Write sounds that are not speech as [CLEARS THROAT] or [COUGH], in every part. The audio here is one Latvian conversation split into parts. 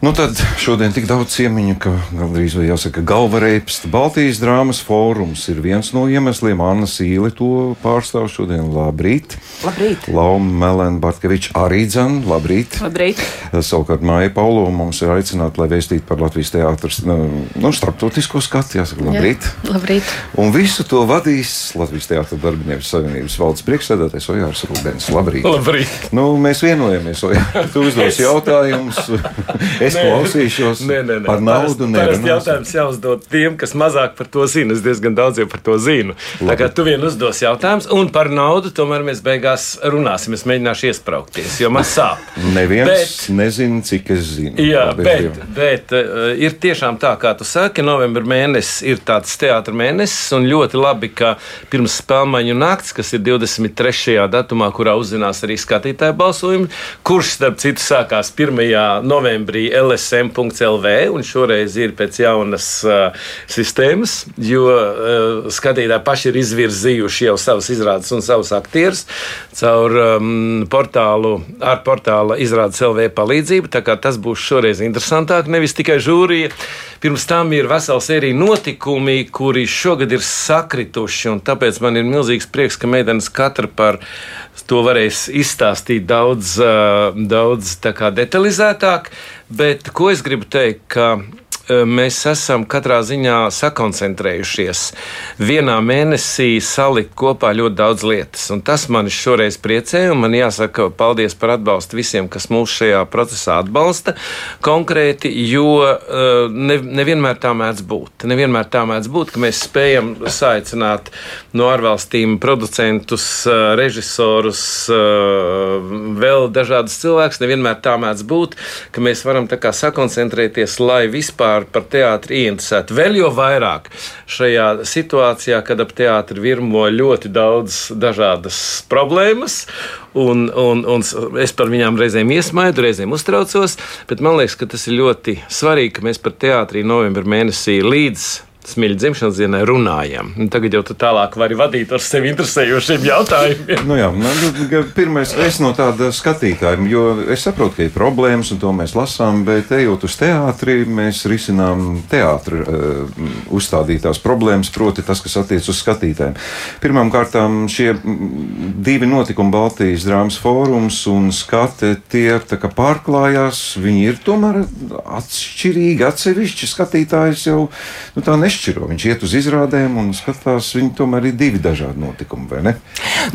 Nu tad šodien tik daudz ciemiņu, ka gandrīz vai jāsaka galvareips. Baltijas drāmas fórums ir viens no iemesliem. Anna Sīle to pārstāv šodien. Labrīt! Labrīt! Lauma Melēna Bartkeviča arī dzan. Labrīt! Labrīt! Savukārt Māja Paulo mums ir aicināta, lai vēstītu par Latvijas teātras nu, nu, starptautisko skatu. Jāsaka, labrīt! Jā, labrīt! Un visu to vadīs Latvijas Teātras darbinieku savienības valdes priekšsēdētājs Ojārs Rūbens. Labrīt! Labrīt! Nu, mēs vienojamies, Ojārs. Tu uzdos jautājumus. [LAUGHS] Es nē, klausīšos nē, nē, nē. par naudu. Tas jautājums jāuzdod tiem, kas mazāk par to zina. Es diezgan daudz jau par to zinu. Labi. Tā kā tu vien uzdos jautājumus, un par naudu tomēr mēs beigās runāsim. Es mēģināšu iesprāgties, jo man sāp. [LAUGHS] Neviens bet, nezina, cik es zinu. Jā, bet, bet, bet uh, ir tiešām tā, kā tu saki, novembra mēnesis ir tāds teātris mēnesis, un ļoti labi, ka pirms spēļu nakts, kas ir 23. datumā, kurā uzzinās arī skatītāju balsojumu, kurš, starp citu, sākās 1. novembrī lsm.lv, un šoreiz ir pēc jaunas uh, sistēmas, jo uh, skatītāji paši ir izvirzījuši jau savus izrādes un savus aktierus caur um, portālu, ar portāla izrādes LV palīdzību. Tas būs šoreiz interesantāk, nevis tikai žūrija. Pirms tam ir vesela sērija notikumi, kuri šogad ir sakrituši, un tāpēc man ir milzīgs prieks, ka meitenes katra par to varēs izstāstīt daudz, daudz detalizētāk. Bet ko es gribu teikt? Ka mēs esam katrā ziņā sakoncentrējušies vienā mēnesī salikt kopā ļoti daudz lietas. Un tas man šoreiz priecē, un man jāsaka paldies par atbalstu visiem, kas mūs šajā procesā atbalsta konkrēti, jo ne, nevienmēr tā mēdz būt. Nevienmēr tā mēdz būt, ka mēs spējam saicināt no ārvalstīm producentus, režisorus, vēl dažādus cilvēkus. Nevienmēr tā mēdz būt, ka mēs varam tā kā sakoncentrēties, lai vispār vispār par teātri ieinteresēti. Vēl jau vairāk šajā situācijā, kad ap teātri virmo ļoti daudz dažādas problēmas. Un, un, un es par viņām reizēm iesmaidu, reizēm uztraucos, bet man liekas, ka tas ir ļoti svarīgi, ka mēs par teātrī novembrī mēnesī līdz Smiļa dzimšanas dienai runājam. Un tagad jau tu tālāk vari vadīt ar sevi interesējošiem jautājumiem. nu jā, man, nu, pirmais, es no tāda skatītāja, jo es saprotu, ka ir problēmas, un to mēs lasām, bet ejot uz teātri, mēs risinām teātri uh, uzstādītās problēmas, proti tas, kas attiec uz skatītājiem. Pirmkārt, šie divi notikumi, Baltijas drāmas fórums un skate, tie pārklājās, viņi ir tomēr atšķirīgi, atsevišķi skatītājs jau nu, tā nešķiet nešķiro. Viņš iet uz izrādēm un skatās, viņi tomēr ir divi dažādi notikumi, vai ne?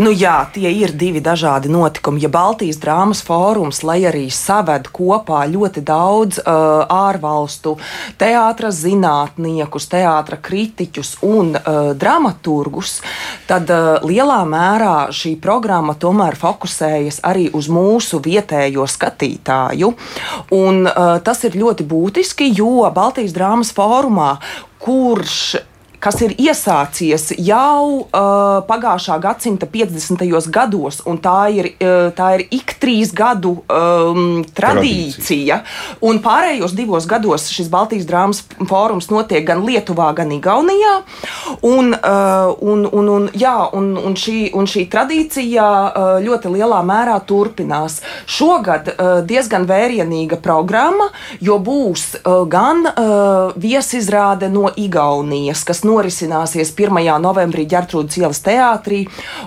Nu, jā, tie ir divi dažādi notikumi. Ja Baltijas drāmas fórums, lai arī saved kopā ļoti daudz uh, ārvalstu teātras zinātniekus, teātras kritiķus un uh, dramaturgus, tad uh, lielā mērā šī programma tomēr fokusējas arī uz mūsu vietējo skatītāju. Un, uh, tas ir ļoti būtiski, jo Baltijas drāmas fórumā kurš kas ir iesācies jau uh, pagājušā gadsimta 50. gados, un tā ir, uh, tā ir ik trīs gadu um, tradīcija. Un pārējos divos gados šis Baltijas drāmas fórums notiek gan Lietuvā, gan Igaunijā. Un, uh, un, un, un, jā, un, un, šī, un šī tradīcija uh, ļoti lielā mērā turpinās. Šogad uh, diezgan vērienīga programma, jo būs uh, gan uh, viesizrāde no Igaunijas, kas norisināsies 1. novembrī Gertrūdas ielas teātrī,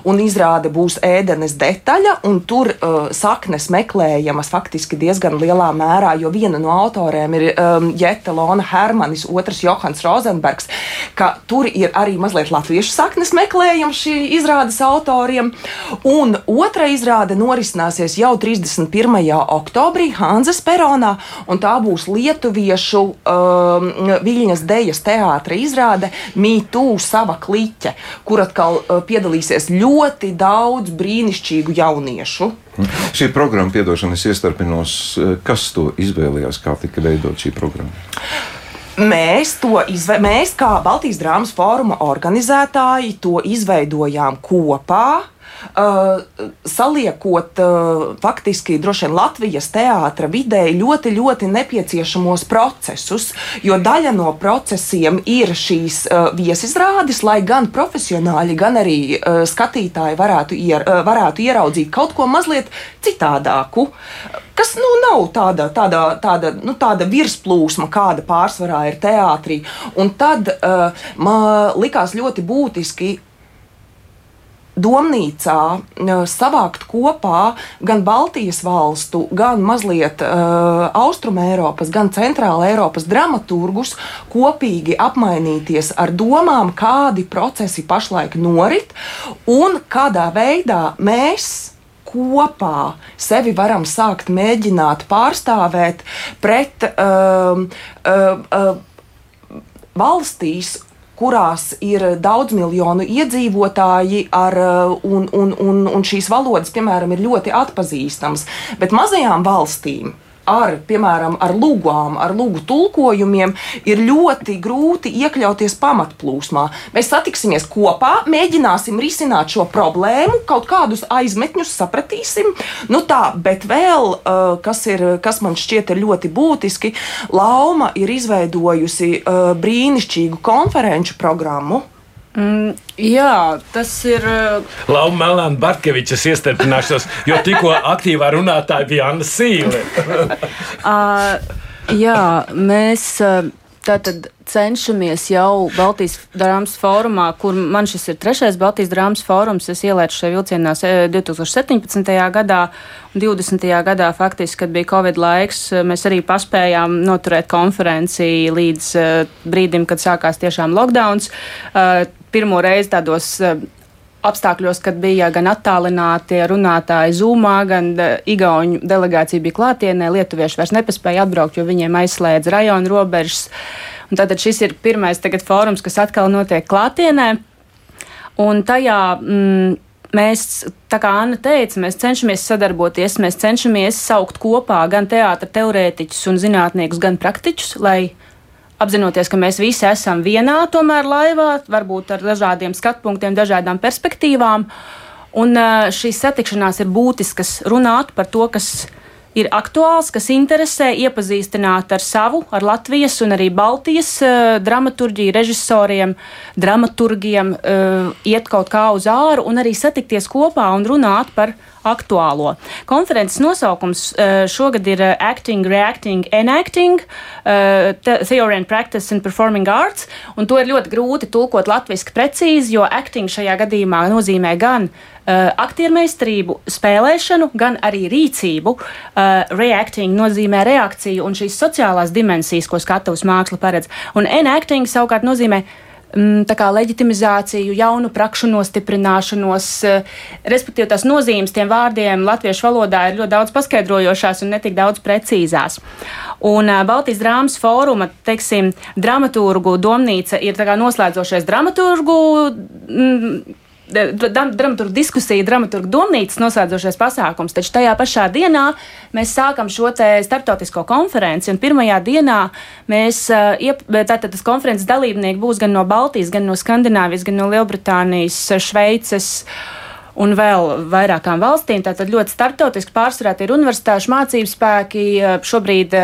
un izrāde būs ēdenes detaļa, un tur uh, saknes meklējamas faktiski diezgan lielā mērā, jo viena no autoriem ir um, Jete Lona Hermanis, otrs Johans Rozenbergs, ka tur ir arī mazliet latviešu saknes meklējams šī izrādes autoriem, un otra izrāde norisināsies jau 31. oktobrī Hanzas peronā, un tā būs lietuviešu um, Viļņas dejas teātra izrāde mītū sava kliķe, kur atkal uh, piedalīsies ļoti daudz brīnišķīgu jauniešu. Šī programma, piedošana, es iestarpinos, uh, kas to izvēlējās, kā tika veidot šī programma? Mēs to izveidojām, mēs kā Baltijas drāmas fóruma organizētāji to izveidojām kopā saliekot uh, faktiski droši vien Latvijas teātra vidē ļoti, ļoti nepieciešamos procesus, jo daļa no procesiem ir šīs uh, viesizrādes, lai gan profesionāļi, gan arī skatītāji varētu, ier, varētu ieraudzīt kaut ko mazliet citādāku. Kas nu, nav tāda, tāda, tāda, nu, tāda virsplūsma, kāda pārsvarā ir teātrī. Un tad uh, man likās ļoti būtiski domnīcā savākt kopā gan Baltijas valstu, gan mazliet uh, Austrumēropas, gan Centrāla Eiropas dramaturgus, kopīgi apmainīties ar domām, kādi procesi pašlaik norit un kādā veidā mēs kopā sevi varam sākt mēģināt pārstāvēt pret um, uh, uh, valstīs kurās ir daudz miljonu iedzīvotāji, ar, uh, un, un, un, un šīs valodas, piemēram, ir ļoti atpazīstamas. Bet mazajām valstīm ar, piemēram, ar lūgām, ar lūgu tulkojumiem, ir ļoti grūti iekļauties pamatplūsmā. Mēs satiksimies kopā, mēģināsim risināt šo problēmu, kaut kādus aizmetņus sapratīsim. Nu tā, bet vēl, uh, kas, ir, kas man šķiet ļoti būtiski, Lauma ir izveidojusi uh, brīnišķīgu konferenču programmu Mm, jā, tas ir. Uh, Lauma Melnāna Bartkevičs iestarpināšos, jo tikko aktīvā runātāja bija Anna Sīle. uh, [LAUGHS] jā, mēs. Uh, Tātad cenšamies jau Baltijas drāmas fórumā, kur man šis ir trešais Baltijas drāmas fórums. Es ielaidu šajā vilcienā 2017. gadā un 20. gadā, faktiski, kad bija Covid laiks, mēs arī paspējām noturēt konferenci līdz brīdim, kad sākās tiešām lockdown pirmo reizi tādos eh, apstākļos, kad bija gan attālināti runātāji Zūmā, gan eh, Igaunijas delegācija bija klātienē. Lietuvieši vairs nepaspēja atbraukt, jo viņiem aizslēdz rajonu robežas. Un tātad šis ir pirmais fórums, kas atkal notiek klātienē. Un tajā mm, mēs, tā kā Anna teica, mēs cenšamies sadarboties, mēs cenšamies saukt kopā gan teātra teorētiķus un zinātniekus, gan praktiķus, lai apzinoties, ka mēs visi esam vienā tomēr laivā, varbūt ar dažādiem skatpunktiem, dažādām perspektīvām. Un šīs satikšanās ir būtiskas runāt par to, kas ir aktuāls, kas interesē, iepazīstināt ar savu, ar Latvijas un arī Baltijas uh, dramaturģiju, režisoriem, dramaturgiem, uh, iet kaut kā uz āru un arī satikties kopā un runāt par aktuālo. Konferences nosaukums uh, šogad ir Acting, Reacting, Enacting, Theory and Practice and Performing Arts, un to ir ļoti grūti tulkot latviski precīzi, jo acting šajā gadījumā nozīmē gan uh, aktiermeistarību, spēlēšanu, gan arī rīcību. Uh, reacting nozīmē reakciju un šīs sociālās dimensijas, ko skatuves māksla paredz, un enacting savukārt nozīmē Mm, kā, leģitimizāciju, jaunu prakšu nostiprināšanos, eh, respektīvi tās nozīmes tiem vārdiem latviešu valodā ir ļoti daudz paskaidrojošās un netik daudz precīzās. Un Baltijas drāmas fóruma, teiksim, dramaturgu domnīca ir noslēdzošais dramaturgu. Mm, dramaturgu diskusija, dramaturgu domnīcas noslēdzošais pasākums, taču tajā pašā dienā mēs sākam šo starptautisko konferenci, pirmajā dienā mēs, tātad tas konferences dalībnieki būs gan no Baltijas, gan no Skandināvijas, gan no Lielbritānijas, Šveices un vēl vairākām valstīm. Tātad ļoti starptautiski pārsvarā ir universitāšu mācību spēki, šobrīd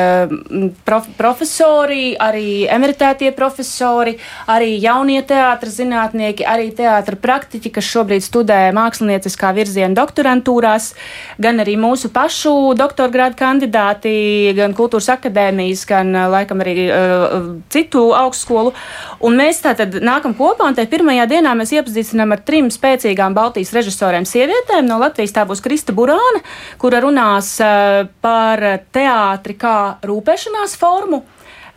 prof, profesori, arī emeritētie profesori, arī jaunie teātras zinātnieki, arī teātra praktiķi, kas šobrīd studē mākslinieckā virziena doktorantūrās, gan arī mūsu pašu doktorgrādu kandidāti, gan kultūras akadēmijas, gan laikam arī uh, citu augstskolu. Un mēs tātad nākam kopā un tajā pirmajā dienā mēs iepazīstinām ar trim spēcīgām Baltijas režisoriem režisoriem sievietēm. No Latvijas tā būs Krista Burāna, kura runās eh, par teātri kā rūpēšanās formu.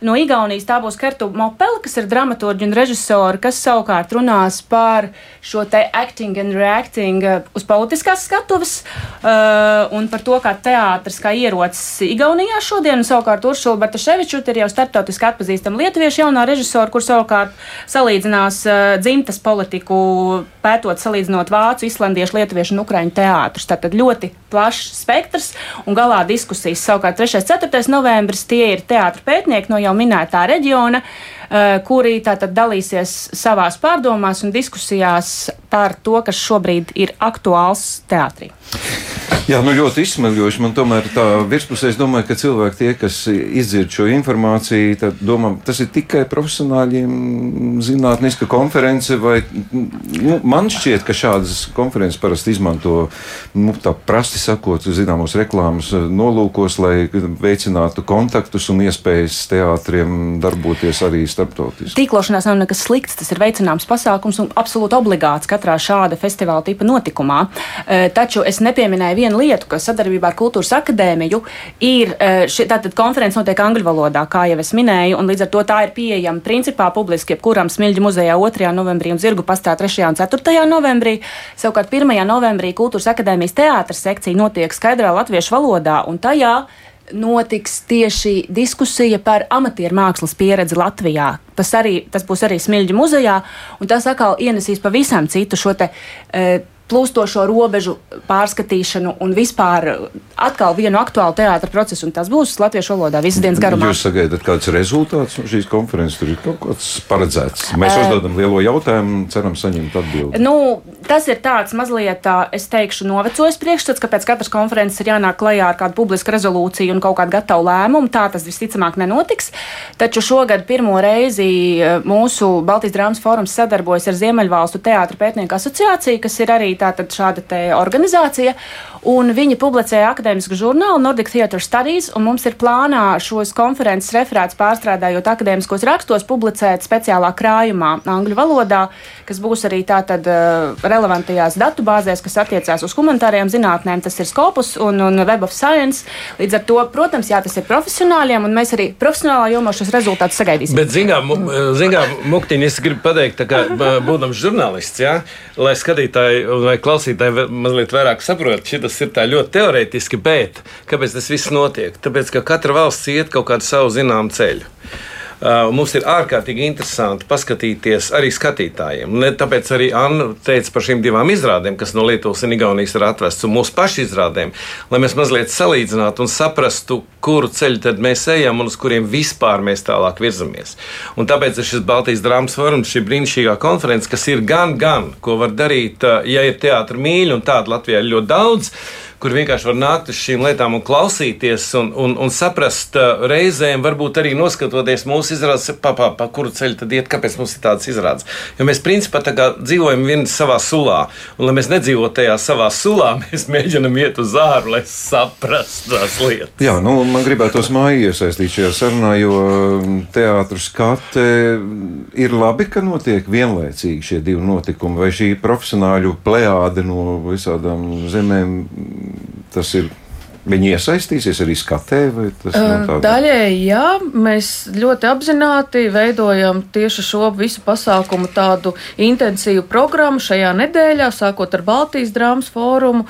No Igaunijas tā būs Kertu Mopela, kas ir dramaturgi un režisori, kas savukārt runās par šo te acting and reacting uh, uz politiskās skatuves uh, un par to, kā teātris kā ierocis Igaunijā šodien. Un savukārt Uršula Bartaševičuta ir jau starptautiski atpazīstama lietuviešu jaunā režisora, kur savukārt salīdzinās uh, dzimtas politiku, pētot, salīdzinot vācu, islandiešu, lietuviešu un ukraiņu teātrus. Tātad ļoti plašs spektrs un galā diskusijas. Savukārt 3. un 4. novembris tie ir teātra pētnieki no jau minētā reģiona, uh, kuri tātad dalīsies savās pārdomās un diskusijās par to, kas šobrīd ir aktuāls teātrī. Jā, nu ļoti izsmeļoši. Man tomēr tā virspusē, es domāju, ka cilvēki, tie, kas izdzird šo informāciju, tad domā, tas ir tikai profesionāļiem zinātniska konference, vai nu, man šķiet, ka šādas konferences parasti izmanto, nu, tā prasti sakot, zināmos reklāmas nolūkos, lai veicinātu kontaktus un iespējas teātriem darboties arī starptautiski. Tīklošanās nav nekas slikts, tas ir veicināms pasākums un absolūti obligāts katrā šāda festivāla tipa notikumā. E, taču es nepieminēju vienu lietu, ka sadarbībā ar Kultūras akadēmiju ir e, šī konference notiek angļu valodā, kā jau es minēju, un līdz ar to tā ir pieejama principā publiski jebkuram Smilģu muzejā 2. novembrī un Zirgu pastā 3. un 4. novembrī. Savukārt 1. novembrī Kultūras akadēmijas teātras sekcija notiek skaidrā latviešu valodā, un tajā notiks tieši diskusija par amatieru mākslas pieredzi Latvijā. Tas, arī, tas būs arī Smilģu muzejā, un tas atkal ienesīs pavisam citu šo te. E, plūstošo robežu pārskatīšanu un vispār atkal vienu aktuālu teātra procesu. Tas būs latviešu valodā visas dienas garumā. Jūs sagaidat, kāds rezultāts no šīs konferences? Tur ir kaut kas paredzēts. Mēs uh, uzdodam lielo jautājumu, ceram saņemt atbildi. Nu, tas ir tāds mazliet, es teikšu, novecojis priekšstats, ka pēc katras konferences ir jānāk klajā ar kādu publisku rezolūciju un kaut kādu gatavu lēmumu. Tā tas visticamāk nenotiks. Taču šogad pirmo reizi mūsu Baltijas drāmas fórums sadarbojas ar Ziemeļvalstu teātra pētnieku asociāciju, kas ir arī tātad šāda organizācija. Un viņi publicēja akadēmisku žurnālu Nordic Theatre Studies, un mums ir plānā šos konferences referātus pārstrādājot akadēmiskos rakstos, publicēt speciālā krājumā angļu valodā, kas būs arī tātad uh, relevantajās datubāzēs, kas attiecās uz humanitārajām zinātnēm. Tas ir Scopus un, un Web of Science. Līdz ar to, protams, jā, tas ir profesionāļiem, un mēs arī profesionālā jomā šos rezultātus sagaidīsim. Bet, zinām, zinām Muktiņa, es gribu pateikt, kā būdams žurnālists, jā, lai skatītāji vai klausītāji mazliet vairāk saprot, šis ir tā ļoti teorētiski, bet kāpēc tas viss notiek? Tāpēc, ka katra valsts iet kaut kādu savu zināmu ceļu. Mums ir ārkārtīgi interesanti paskatīties arī skatītājiem. Ne, tāpēc arī Anna teica par šīm divām izrādēm, kas no Lietuvas un Igaunijas ir atvestas, un mūsu pašu izrādēm, lai mēs mazliet salīdzinātu un saprastu, kuru ceļu tad mēs ejam un uz kuriem vispār mēs tālāk virzamies. Un tāpēc ir šis Baltijas drāmas forums, šī brīnišķīgā konference, kas ir gan, gan, ko var darīt, ja ir teātris mīļi, un tādu Latvijā ir ļoti daudz kur vienkārši var nākt uz šīm lietām un klausīties un, un, un saprast uh, reizēm, varbūt arī noskatoties mūsu izrādes, pa, pa, pa kuru ceļu tad iet, kāpēc mums ir tādas izrādes. Jo mēs principā dzīvojam viens savā sulā, un lai mēs nedzīvotu tajā savā sulā, [LAUGHS] mēs mēģinam iet uz āru, lai saprastu tās lietas. Jā, nu, man gribētos māju iesaistīt šajā sarunā, jo um, teātris skate ir labi, ka notiek vienlaicīgi šie divi notikumi, vai šī profesionāļu plējāde no visādām zemēm tas ir Viņi iesaistīsies arī skatē? No Daļēji, jā, mēs ļoti apzināti veidojam tieši šo visu pasākumu tādu intensīvu programmu šajā nedēļā, sākot ar Baltijas drāmas fórumu,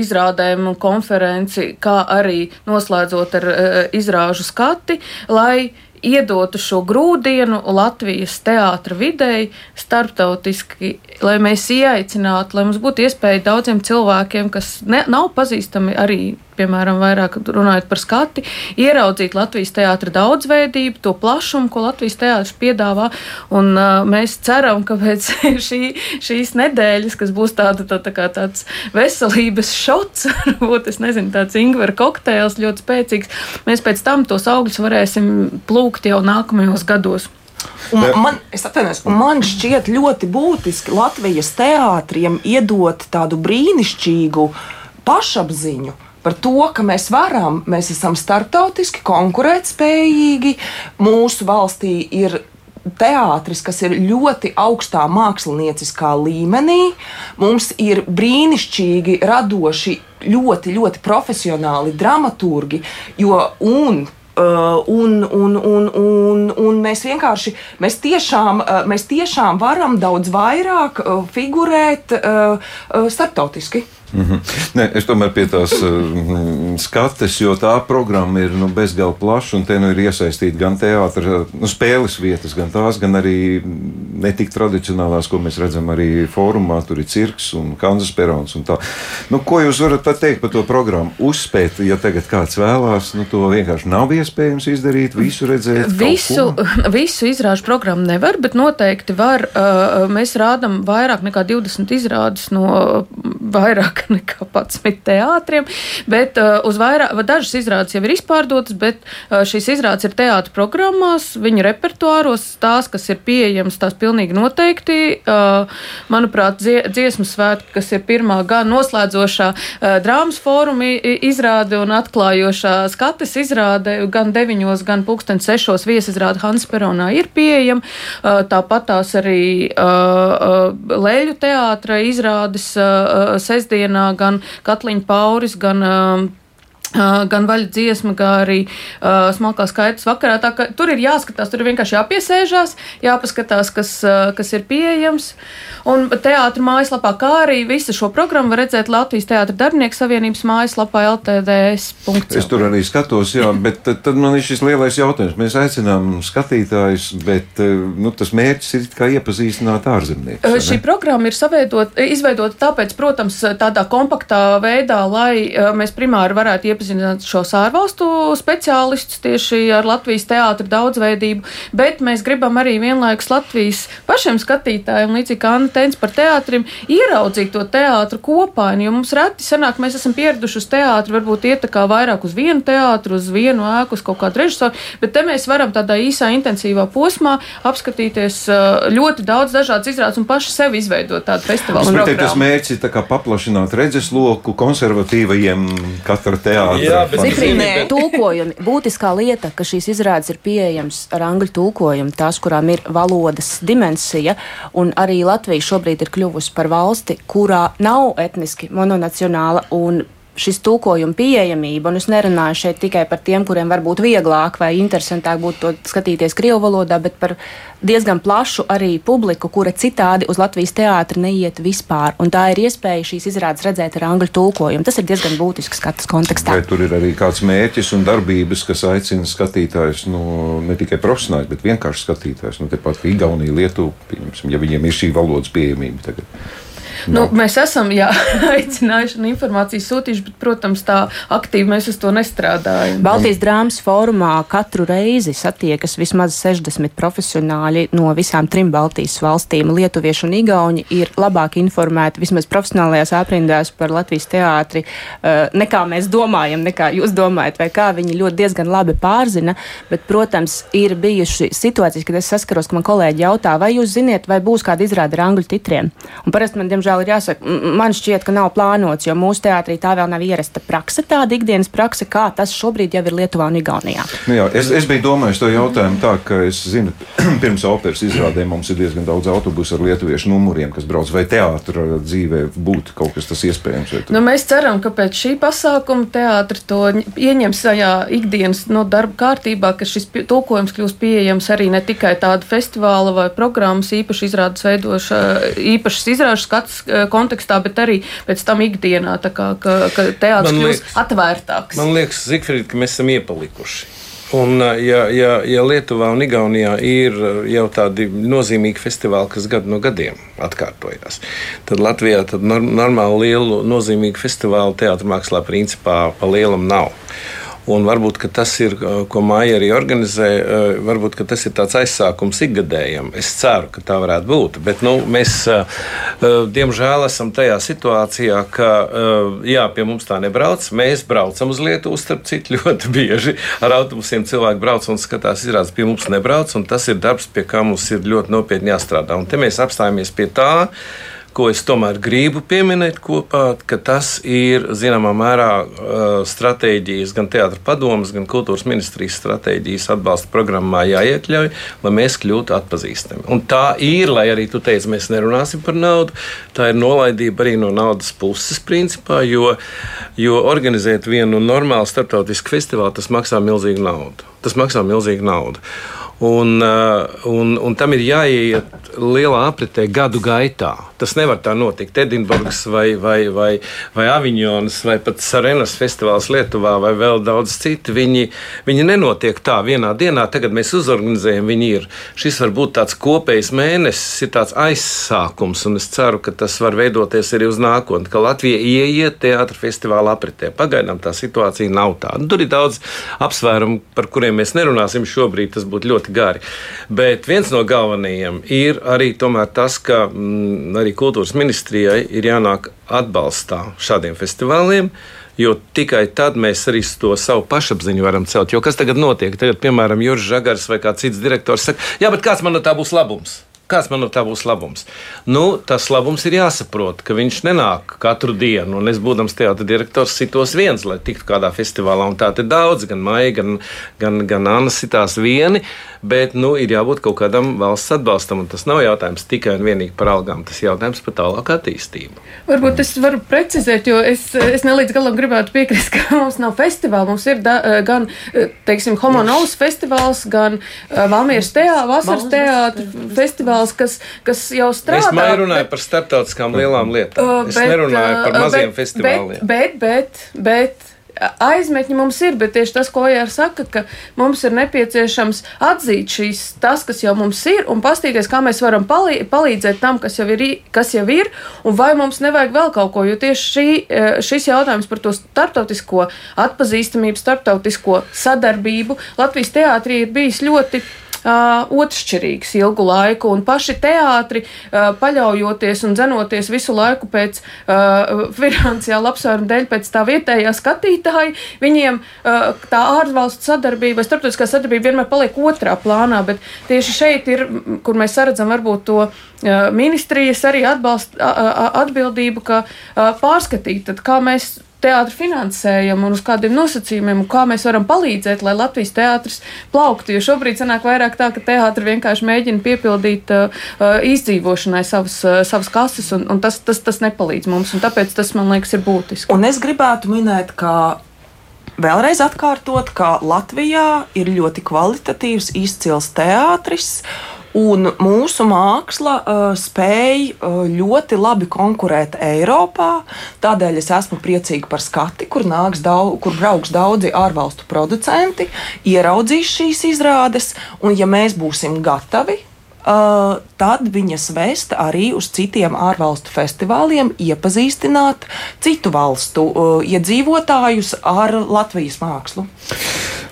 izrādēm un konferenci, kā arī noslēdzot ar izrāžu skati, lai iedotu šo grūdienu Latvijas teātra videi starptautiski, lai mēs ieaicinātu, lai mums būtu iespēja daudziem cilvēkiem, kas ne, nav pazīstami arī piemēram, vairāk runājot par skati, ieraudzīt Latvijas teātra daudzveidību, to plašumu, ko Latvijas teātris piedāvā. Un, uh, mēs ceram, ka pēc [LAUGHS] šī, šīs nedēļas, kas būs tāda, tā, tā kā tāds veselības šots, [LAUGHS] varbūt es nezinu, tāds ingvera kokteils ļoti spēcīgs, mēs pēc tam tos augļus varēsim plūkt jau nākamajos gados. Un man, atvainojos, un man šķiet ļoti būtiski Latvijas teātriem iedot tādu brīnišķīgu pašapziņu par to, ka mēs varam, mēs esam starptautiski konkurētspējīgi, mūsu valstī ir teātris, kas ir ļoti augstā mākslinieckā līmenī. Mums ir brīnišķīgi radoši, ļoti, ļoti profesionāli dramaturgi. Jo, un Uh, un, un, un, un, un mēs vienkārši, mēs tiešām, uh, mēs tiešām varam daudz vairāk uh, figurēt uh, uh, starptautiski. Mm -hmm. ne, es tomēr pie tās uh, skates, jo tā programma ir nu, bezgalīgi plaša, un te nu ir iesaistīta gan teātris, nu, spēles vietas, gan tās, gan arī netik tradicionālās, ko mēs redzam arī fórumā. Tur ir cirks un kanzas perons. Un tā. nu, ko jūs varat pateikt par to programmu? Uzspēt, ja tagad kāds vēlās, nu, to vienkārši nav iespējams izdarīt, visu redzēt. Visu, [LAUGHS] visu izrāžu programmu nevar, bet noteikti var. Uh, mēs rādām vairāk nekā 20 izrādes no vairāk [LAUGHS] nekā 11 teātriem, bet uh, uz vairāk, dažas izrādes jau ir izpārdotas, bet uh, šīs izrādes ir teātra programmās, viņu repertuāros, tās, kas ir pieejamas, tās pilnīgi noteikti. Uh, manuprāt, dzie, dziesmu svētki, kas ir pirmā gan noslēdzošā uh, drāmas fóruma izrāde un atklājošā skates izrāde, gan 9, gan 6 viesizrāde Hans Peronā ir pieejama. Uh, tāpat tās arī uh, uh, Lēļu teātra izrādes uh, sestdienā gan Katliņa Pauris, gan um, gan vaļa dziesma, gan arī uh, smalkā skaitas vakarā. Tā, tur ir jāskatās, tur ir vienkārši jāpiesēžās, jāpaskatās, kas, uh, kas ir pieejams. Un teātris mājaslapā, kā arī visu šo programmu var redzēt Latvijas Teātris darbinieku savienības mājaslapā LTDS. Es tur arī skatos, jā, bet tad, tad man ir šis lielais jautājums. Mēs aicinām skatītājus, bet nu, tas mērķis ir kā iepazīstināt ārzemniekus. Šī programma ir saveidot, izveidota tāpēc, protams, tādā kompaktā veidā, lai mēs primāri varētu iepazīstināt iepazīstināt šos ārvalstu speciālistus tieši ar Latvijas teātra daudzveidību, bet mēs gribam arī vienlaikus Latvijas pašiem skatītājiem, līdzīgi kā Anna teica par teātrim, ieraudzīt to teātru kopā. Jo mums reti sanāk, mēs esam pieraduši uz teātru, varbūt iet tā kā vairāk uz vienu teātru, uz vienu ēku, uz kaut kādu režisoru, bet te mēs varam tādā īsā, intensīvā posmā apskatīties ļoti daudz dažādas izrādes un paši sev izveidot tādu festivālu. Tas mērķis ir paplašināt redzesloku konservatīvajiem katra teātra Zikrīnē, tulkojumi. Būtiskā lieta, ka šīs izrādes ir pieejamas ar angļu tulkojumu, tās, kurām ir valodas dimensija, un arī Latvija šobrīd ir kļuvusi par valsti, kurā nav etniski mononacionāla un šis tulkojuma pieejamība, un es nerunāju šeit tikai par tiem, kuriem varbūt vieglāk vai interesantāk būtu to skatīties Krievu valodā, bet par diezgan plašu arī publiku, kura citādi uz Latvijas teātri neiet vispār. Un tā ir iespēja šīs izrādes redzēt ar angļu tulkojumu. Tas ir diezgan būtisks skats kontekstā. Vai tur ir arī kāds mērķis un darbības, kas aicina skatītājus, nu, ne tikai profesionāļus, bet vienkārši skatītājus, nu, tepat Igaunija, Lietuva, ja viņiem ir šī valodas pieejamība tagad. Nu, mēs esam jā, [LAUGHS] aicinājuši un informāciju sūtījuši, bet, protams, tā aktīvi mēs uz to nestrādājam. Baltijas drāmas fórumā katru reizi satiekas vismaz 60 profesionāļi no visām trim Baltijas valstīm. Lietuvieši un Igauni ir labāk informēti vismaz profesionālajās aprindās par Latvijas teātri, eh, nekā mēs domājam, nekā jūs domājat, vai kā viņi ļoti diezgan labi pārzina. Bet, protams, ir bijuši situācijas, kad es saskaros, ka man kolēģi jautā, vai jūs ziniet, vai būs kāda izrāde ar angļu titriem. Un parasti man, diemžēl, diemžēl ir jāsaka, man šķiet, ka nav plānots, jo mūsu teātrī tā vēl nav ierasta praksa, tāda ikdienas praksa, kā tas šobrīd jau ir Lietuvā un Igaunijā. Nu jā, es, es biju domājis to jautājumu tā, ka es zinu, [CLEARS THROAT] pirms operas izrādēm mums ir diezgan daudz autobusu ar lietuviešu numuriem, kas brauc vai teātra dzīvē būtu kaut kas tas iespējams. Nu, mēs ceram, ka pēc šī pasākuma teātra to ieņems sajā ikdienas no darba kārtībā, ka šis tulkojums kļūs pieejams arī ne tikai tāda festivāla vai programmas īpaši izrādes veidoša, īpašas izrādes skats Eh, kontekstā, bet arī pēc tam ikdienā, kā, ka, ka teātris kļūst atvērtāks. Man liekas, Zikfrīd, ka mēs esam iepalikuši. Un, eh, ja, ja, ja Lietuvā un Igaunijā ir eh, jau tādi nozīmīgi festivāli, kas gadu no gadiem atkārtojas, tad Latvijā tad normāli lielu nozīmīgu festivālu teātrī mākslā principā pa lielam nav. Un varbūt tas ir, ko Maija arī organizē, varbūt tas ir tāds aizsākums ikgadējam. Es ceru, ka tā varētu būt. Bet nu, mēs, diemžēl, esam tajā situācijā, ka jā, pie mums tā nebrauc. Mēs braucam uz Lietuvu, starp citu, [LAUGHS] ļoti bieži ar autobusiem cilvēki brauc un skatās, izrādās, pie mums nebrauc. Tas ir darbs, pie kā mums ir ļoti nopietni jāstrādā. Un te mēs apstājamies pie tā ko es tomēr gribu pieminēt kopā, ka tas ir zināmā mērā stratēģijas, gan teātris padomas, gan kultūras ministrijas stratēģijas atbalsta programmā jāiekļauj, lai mēs kļūtu atpazīstami. Un tā ir, lai arī tu teici, mēs nerunāsim par naudu, tā ir nolaidība arī no naudas puses, principā, jo, jo organizēt vienu normālu starptautisku festivālu tas maksā milzīgu naudu. Tas maksā milzīgu naudu. Un, un, un tam ir jāiet lielā apritē gadu gaitā. Tas nevar tā notikt. Edinburgas vai, vai, vai, vai Aviņonas vai pat Sarenas festivāls Lietuvā vai vēl daudz citu. Viņi, viņi nenotiek tā vienā dienā. Tagad mēs uzorganizējam, viņi ir. Šis var būt tāds kopējs mēnesis, ir tāds aizsākums, un es ceru, ka tas var veidoties arī uz nākotni, ka Latvija ieiet teātra festivāla apritē. Pagaidām tā situācija nav tāda. Tur ir daudz apsvērumu, par kuriem mēs nerunāsim šobrīd. Tas būtu ļoti ļoti gari. Bet viens no galvenajiem ir arī tas, ka mm, arī kultūras ministrijai ir jānāk atbalstā šādiem festivāliem. Jo tikai tad mēs arī to savu pašapziņu varam celt. Jo kas tagad notiek? Tagad, piemēram, Jurijs Žagars vai kāds cits direktors saka, jā, bet kāds man no tā būs labums? Kāds man no tā būs labums? Nu, tas labums ir jāsaprot, ka viņš nenāk katru dienu. Un es, būdams teātris direktors, sitos viens, lai tiktu kādā festivālā. Un tā ir daudz, gan Maija, gan, gan, gan Anna sitās vieni. Bet nu, ir jābūt kaut kādam valsts atbalstam. Tas nav jautājums tikai un vienīgi par algām. Tas ir jautājums par tālāku attīstību. Varbūt es varu precizēt, jo es, es nelīdz galam gribētu piekrist, ka [LAUGHS] mums nav festivāla. Mums ir da, gan, teiksim, Homonovs festivāls, gan Valmieras teātris, Vasaras teātris festivāls festivāls, kas, kas jau strādā. Es nerunāju par starptautiskām lielām lietām. Uh, es bet, nerunāju par uh, maziem bet, festivāliem. Bet, bet, bet, bet aizmetņi mums ir, bet tieši tas, ko Ojārs saka, ka mums ir nepieciešams atzīt šīs, tas, kas jau mums ir, un pastīties, kā mēs varam palī palīdzēt tam, kas jau, ir, kas jau ir, un vai mums nevajag vēl kaut ko, jo tieši šī, e, šis jautājums par to starptautisko atpazīstamību, starptautisko sadarbību Latvijas teātrī ir bijis ļoti uh, otršķirīgs ilgu laiku, un paši teātri, uh, paļaujoties un dzenoties visu laiku pēc uh, finansiāla apsvēruma dēļ, pēc tā vietējā skatītāja, viņiem uh, tā ārvalstu sadarbība starptautiskā sadarbība vienmēr paliek otrā plānā, bet tieši šeit ir, kur mēs saredzam varbūt to uh, ministrijas arī atbalst, uh, atbildību, ka uh, pārskatīt, tad kā mēs teātris finansējam un uz kādiem nosacījumiem, kā mēs varam palīdzēt, lai Latvijas teātris plauktu. Jo šobrīd sanāk vairāk tā, ka teātris vienkārši mēģina piepildīt uh, uh, izdzīvošanai savas, uh, savas kases, un, un tas, tas, tas nepalīdz mums. Tāpēc tas, man liekas, ir būtiski. Un es gribētu minēt, ka vēlreiz atkārtot, ka Latvijā ir ļoti kvalitatīvs, izcils teātris. Un mūsu māksla uh, spēj uh, ļoti labi konkurēt Eiropā. Tādēļ es esmu priecīga par skati, kur, daudz, kur brauks daudzi ārvalstu producenti, ieraudzīs šīs izrādes, un ja mēs būsim gatavi Uh, tad viņas vest arī uz citiem ārvalstu festivāliem, iepazīstināt citu valstu uh, iedzīvotājus ar Latvijas mākslu.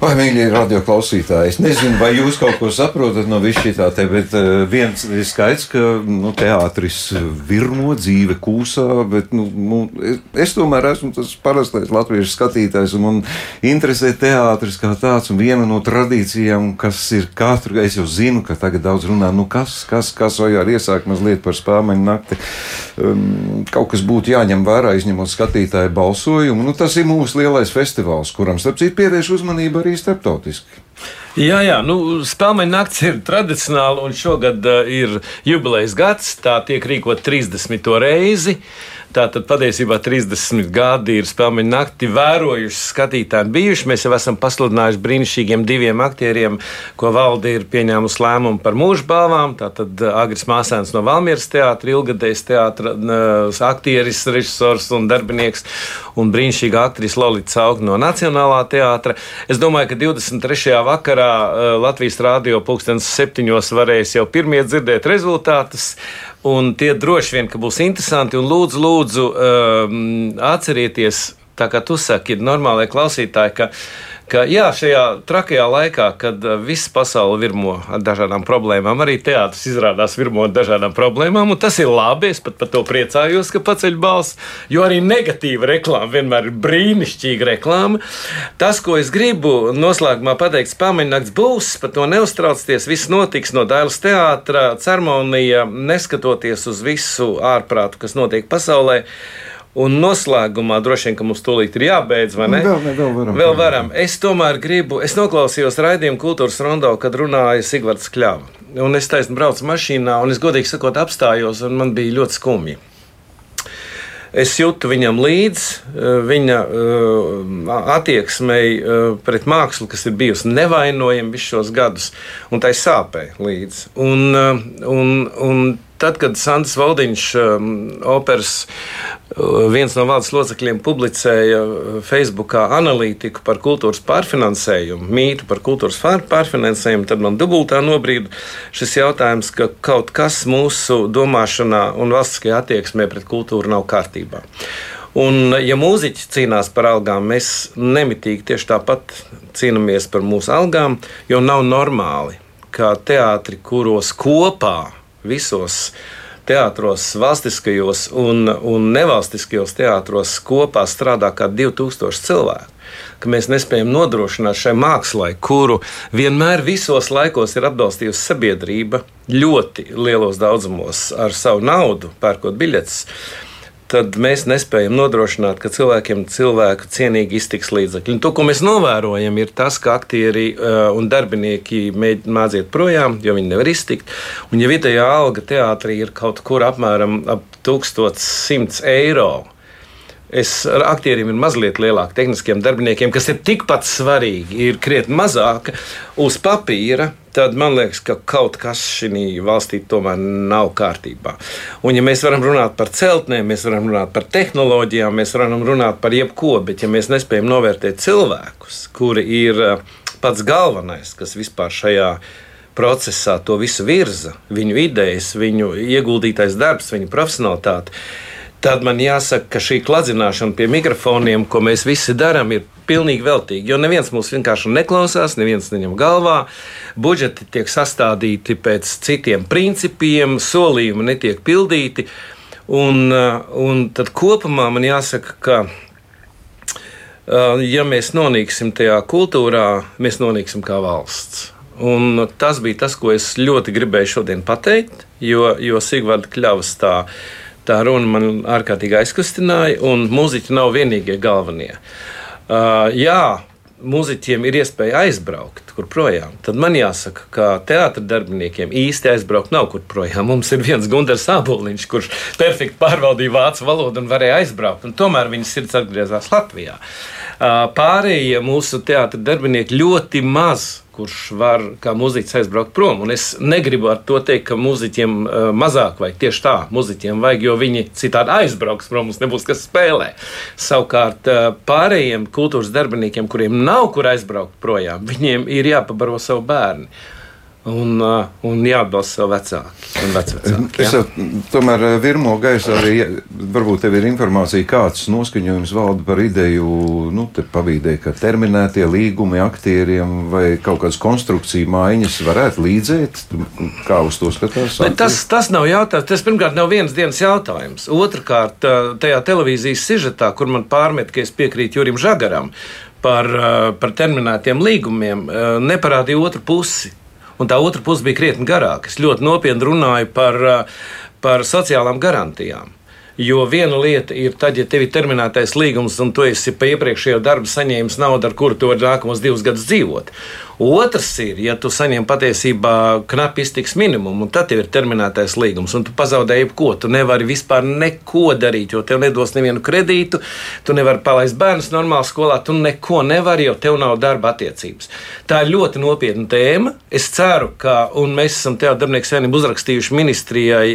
Vai, mīļie radioklausītāji, es nezinu, vai jūs kaut ko saprotat no visu šī tā, te, bet uh, viens ir skaidrs, ka nu, teātris virmo dzīve kūsā, bet nu, nu, es, es tomēr esmu tas parastais latviešu skatītājs un man interesē teātris kā tāds un viena no tradīcijām, kas ir katru, es jau zinu, ka tagad daudz runā, nu kas, kas, kas vai arī iesāk mazliet par spēļu nakti. Um, kaut kas būtu jāņem vērā, izņemot skatītāju balsojumu. Nu, tas ir mūsu lielais festivāls, kuram starp citu pievērš uzmanību arī starptautiski. Jā, jā, nu, spēļu naktis ir tradicionāla, un šogad uh, ir jubilejas gads. Tā tiek rīkot 30. reizi. Uh, Tātad patiesībā 30 gadi ir spēļu nakti vērojuši skatītāji bijuši. Mēs jau esam pasludinājuši brīnišķīgiem diviem aktieriem, ko valde ir pieņēmusi lēmumu par mūža balvām. Tātad uh, Agris Māsēns no Valmieras teātra, ilgadējs teātra uh, aktieris, režisors un darbinieks, un brīnišķīga aktrise Lolita Cauga no Nacionālā teātra. Es domāju, ka 23. vakarā uh, Latvijas rādio pulkstenes septiņos varēs jau pirmie dzirdēt rezultātus. Un tie droši vien būs interesanti. Lūdzu, lūdzu um, atcerieties, tā kā tu saki, ir normālai klausītāji, ka ka jā, šajā trakajā laikā, kad uh, visa pasaule virmo ar dažādām problēmām, arī teātris izrādās virmo ar dažādām problēmām, un tas ir labi. Es pat par to priecājos, ka paceļ balss, jo arī negatīva reklāma vienmēr ir brīnišķīga reklāma. Tas, ko es gribu noslēgumā pateikt, pamainīgs būs, par to neuztraucieties. Viss notiks no Dailas teātra, ceremonija, neskatoties uz visu ārprātu, kas notiek pasaulē. Un noslēgumā droši vien, ka mums tūlīt ir jābeidz, vai ne? Vēl, ne, vēl varam. Vēl varam. Es tomēr gribu, es noklausījos raidījumu kultūras rondo, kad runāja Sigvards Kļava. Un es taisnu braucu mašīnā, un es godīgi sakot apstājos, un man bija ļoti skumji. Es jūtu viņam līdzi viņa attieksmei pret mākslu, kas ir bijusi nevainojama visus šos gadus, un tai sāpē līdzi. Un, un, un tad, kad Sandrs Valdiņš, um, operas uh, viens no valdes locekļiem, publicēja uh, Facebookā analītiku par kultūras pārfinansējumu, mītu par kultūras pārfinansējumu, tad man dubultā nobrīd šis jautājums, ka kaut kas mūsu domāšanā un valstiskajā attieksmē pret kultūru nav kārtībā. Un, ja mūziķi cīnās par algām, mēs nemitīgi tieši tāpat cīnāmies par mūsu algām, jo nav normāli, ka teātri, kuros kopā visos teātros, valstiskajos un, un nevalstiskajos teātros kopā strādā kā 2000 cilvēku. Ka mēs nespējam nodrošināt šai mākslai, kuru vienmēr visos laikos ir atbalstījusi sabiedrība ļoti lielos daudzumos ar savu naudu, pērkot biļetes tad mēs nespējam nodrošināt, ka cilvēkiem cilvēku cienīgi iztiks līdzekļi. Un to, ko mēs novērojam, ir tas, ka aktieri uh, un darbinieki mēģina projām, jo viņi nevar iztikt. Un, ja vidējā alga teātrī ir kaut kur apmēram ap 1100 eiro, Es ar aktieriem ir mazliet lielāka, tehniskiem darbiniekiem, kas ir tikpat svarīgi, ir krietni mazāka uz papīra. Tad man liekas, ka kaut kas šī valstī tomēr nav kārtībā. Un, ja mēs varam runāt par celtnēm, mēs varam runāt par tehnoloģijām, mēs varam runāt par jebko, bet ja mēs nespējam novērtēt cilvēkus, kuri ir eh, pats galvenais, kas vispār šajā procesā to visu virza, viņu idejas, viņu ieguldītais darbs, viņu profesionalitāte tad man jāsaka, ka šī kladzināšana pie mikrofoniem, ko mēs visi darām, ir pilnīgi veltīgi. Jo neviens mūs vienkārši neklausās, neviens neņem galvā. Budžeti tiek sastādīti pēc citiem principiem, solījumi netiek pildīti. Un, uh, un tad kopumā man jāsaka, ka. Uh, ja mēs nonāksim tajā kultūrā, mēs nonāksim kā valsts. Un tas bija tas, ko es ļoti gribēju šodien pateikt, jo, jo Sigvarda Kļavas tā uh, Tā runa man ārkārtīgi aizkustināja, un mūziķi nav vienīgie galvenie. Uh, jā, mūziķiem ir iespēja aizbraukt kur projām, tad man jāsaka, ka teātris darbiniekiem īsti aizbraukt nav kur projām. Mums ir viens Gunārs Aboliņš, kurš perfekti pārvaldīja vācu valodu un varēja aizbraukt, un tomēr viņa sirds atgriezās Latvijā. Pārējie mūsu teātris darbinieki ļoti maz kurš var kā muzeķis aizbraukt prom. Un es negribu ar to teikt, ka muzeķiem uh, mazāk vajag. Tieši tā, muzeķiem vajag, jo viņi citādi aizbrauks prom, mums nebūs kas spēlē. Savukārt uh, pārējiem kultūras darbiniekiem, kuriem nav kur aizbraukt projām, viņiem ir jāpabaro savu bērnu un, uh, un jāatbalsta savu vecāku un vecvecāku. Es jau tomēr virmo gaisā arī, varbūt tev ir informācija, kāds noskaņojums valda par ideju, nu, te pavīdē, ka terminētie līgumi aktieriem vai kaut kādas konstrukcija maiņas varētu līdzēt, kā uz to skatās? Bet tas, tas nav jautājums, tas pirmkārt nav viens dienas jautājums. Otrakārt, uh, tajā televīzijas sižetā, kur man pārmet, ka es piekrītu Jurim Žagaram, par, par terminētiem līgumiem, neparādīja otru pusi un tā otra puse bija krietni garāka. Es ļoti nopietni runāju par, par sociālām garantijām. Jo viena lieta ir tad, ja tev ir terminētais līgums un tu esi pa iepriekšējo darbu saņēmis naudu, ar kuru tu vari nākamos divus gadus dzīvot. Otrs ir, ja tu saņem patiesībā knapi iztiks minimumu, un tad tev ir terminētais līgums, un tu pazaudēji jebko. Tu nevari vispār neko darīt, jo tev nedos nevienu kredītu, tu nevari palaist bērnus normālā skolā, tu neko nevari, jo tev nav darba attiecības. Tā ir ļoti nopietna tēma. Es ceru, ka, mēs esam Teātris Darbinieks Savienību uzrakstījuši ministrijai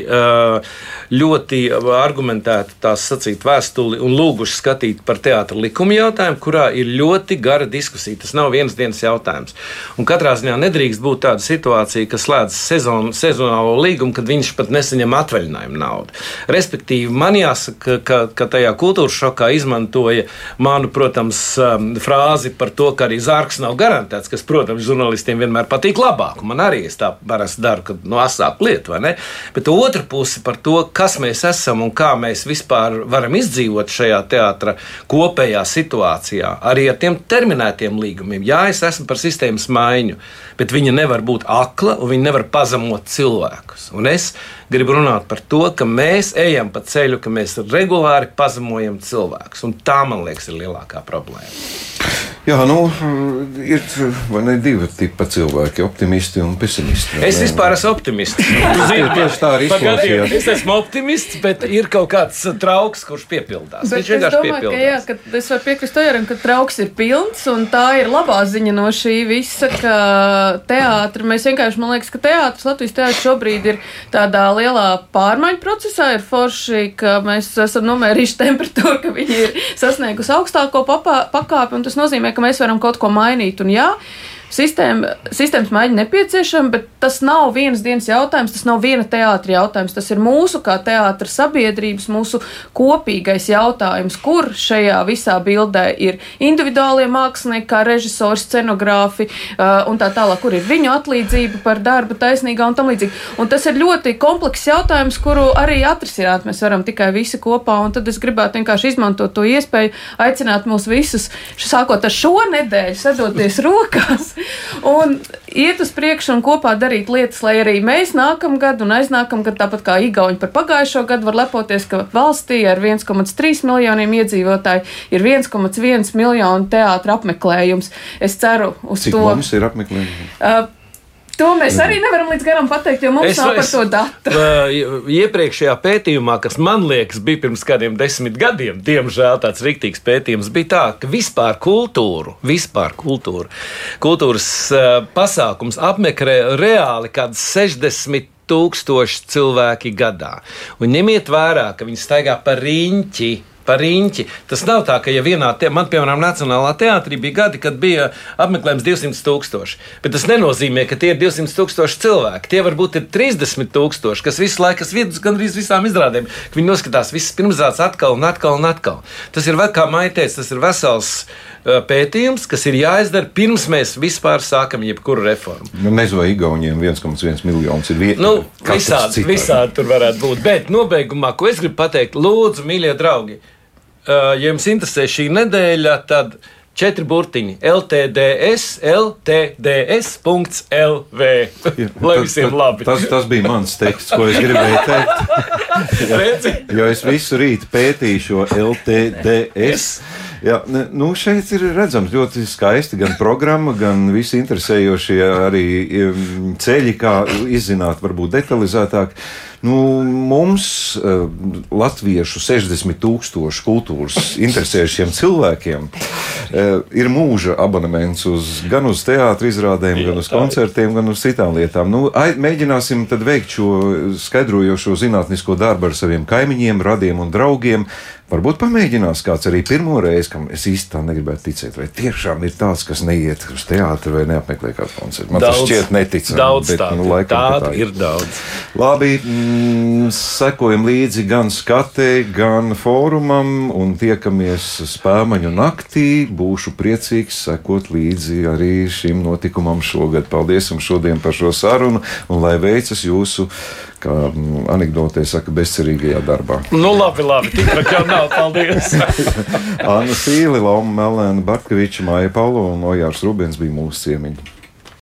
ļoti argumentētu tās sacīt vēstuli un lūguši skatīt par teātra likumu jautājumu, kurā ir ļoti gara diskusija. Tas nav viens dienas jautājums. Un katrā ziņā nedrīkst būt tāda situācija, ka slēdz sezon, sezonālo līgumu, kad viņš pat nesaņem atvaļinājumu naudu. Respektīvi, man jāsaka, ka, ka tajā kultūras šokā izmantoja manu, protams, um, frāzi par to, ka arī zārks nav garantēts, kas, protams, žurnālistiem vienmēr patīk labāk. Man arī es tā parasti daru, kad no asāk lietu, vai ne? Bet otra puse par to, kas mēs esam un kā mēs vispār varam izdzīvot šajā teātra kopējā situācijā, arī ar tiem terminētiem līgumiem. Jā, es esmu par sistēmu sistēmas maiņu, bet viņa nevar būt akla un viņa nevar pazemot cilvēkus. Un es gribu runāt par to, ka mēs ejam pa ceļu, ka mēs regulāri pazemojam cilvēkus. Un tā, man liekas, ir lielākā problēma. Jā, nu, ir ne divi tipi cilvēki - optimisti un pesimisti. Es vispār esmu optimists. [LAUGHS] Tieši- tieši tā arī izklausījās. Es esmu optimists, bet ir kaut kāds trauks, kurš piepildās. Bet Viņš es vienkārši domāju, ka, jā, piepildās. ka es varu piekrist Ojaram, ka trauks ir pilns, un tā ir labā ziņa no šī visa, ka teātris, mēs vienkārši, man liekas, ka teātris, Latvijas teātris šobrīd ir tādā lielā pārmaiņu procesā, ir forši, ka mēs esam nomērījuši temperatūru, ka viņi ir sasniegusi augstāko pakāpi, un tas nozīmē, ka mēs varam kaut ko mainīt, un jā, Sistēma, sistēmas maiņa nepieciešama, bet tas nav vienas dienas jautājums, tas nav viena teātris jautājums. Tas ir mūsu kā teātris sabiedrības, mūsu kopīgais jautājums, kur šajā visā bildē ir individuālie mākslinieki, kā režisori, scenogrāfi uh, un tā tālāk, kur ir viņu atlīdzība par darbu taisnīgā un tam līdzīgi. Un tas ir ļoti komplekss jautājums, kuru arī atrisināt mēs varam tikai visi kopā, un tad es gribētu vienkārši izmantot to iespēju, aicināt mūs visus, sākot ar šo nedēļu, sadoties rokās un iet uz priekšu un kopā darīt lietas, lai arī mēs nākamgad un aiznākamgad, tāpat kā Igauni par pagājušo gadu, var lepoties, ka valstī ar 1,3 miljoniem iedzīvotāju ir 1,1 miljonu teātra apmeklējums. Es ceru uz Cik to. mums ir apmeklējumi? Uh, To mēs arī nevaram līdz garam pateikt, jo mums Es- nav par es- to datu. Uh, Iepriekšējā pētījumā, kas man liekas, bija pirms kādiem desmit gadiem, diemžēl tāds rīktīgs pētījums, bija tā, ka vispār kultūru, vispār kultūru, kultūras uh, pasākums apmeklē reāli kāds 60 tūkstoši cilvēki gadā. Un ņemiet vērā, ka viņi staigā pa riņķi. Par riņķi. Tas nav tā, ka ja vienā, te, man, piemēram, Nacionālā teātrī bija gadi, kad bija apmeklējums 200 tūkstoši. Bet tas nenozīmē, ka tie ir 200 tūkstoši cilvēki. Tie varbūt ir 30 tūkstoši, kas visu laiku, kas vidus gandrīz visām izrādēm, viņi noskatās visas pirmsrādes atkal un atkal un atkal. Tas ir, kā maitēts, tas ir vesels pētījums, kas ir jāizdara pirms mēs vispār sākam jebkuru reformu. Nu, nezinu, vai Igauniem 1,1 miljonus ir vieta. Nu, visādi, visādi tur varētu būt. Bet nobeigumā, ko es gribu pateikt, lūdzu, mīļie draugi, ja jums interesē šī nedēļa, tad četri burtiņi - LTDS, LTDS.LV. Lai visiem labi. Tas, tas bija mans teksts, ko es gribēju teikt. [LAUGHS] Redzi? Jo es visu rītu pētīju šo LTDS. Jā, nu šeit ir redzams ļoti skaisti gan programma, gan visi interesējošie arī ceļi, kā izzināt, varbūt detalizētāk. Nu, mums, eh, latviešu 60 tūkstošu kultūras [LAUGHS] interesējušiem cilvēkiem, eh, ir mūža abonements uz, gan uz teātris izrādēm, gan uz koncertiem, gan uz citām lietām. Nu, ai, mēģināsim tad veikt šo skaidrojošo zinātnisko darbu ar saviem kaimiņiem, radiem un draugiem. Varbūt pamēģinās kāds arī pirmo reizi, kam es īsti tā negribētu ticēt, vai tiešām ir tāds, kas neiet uz teātri vai neapmeklē kādu koncertu. Man tas šķiet neticami. Daudz bet, tādu, nu, laikam, ka tādu tā ir daudz. Labi, sekojam līdzi gan skatei, gan fórumam un tiekamies spēmaņu naktī. Būšu priecīgs sekot līdzi arī šim notikumam šogad. Paldies jums šodien par šo sarunu un lai veicas jūsu, kā anekdotē saka, bezcerīgajā darbā. Nu, labi, labi. Tik tā jau nav. Paldies. [LAUGHS] Anna Sīle, Lapa Melēna, Bartkeviča, Māja Paulo un Ojārs Rubens bija mūsu ciemiņi.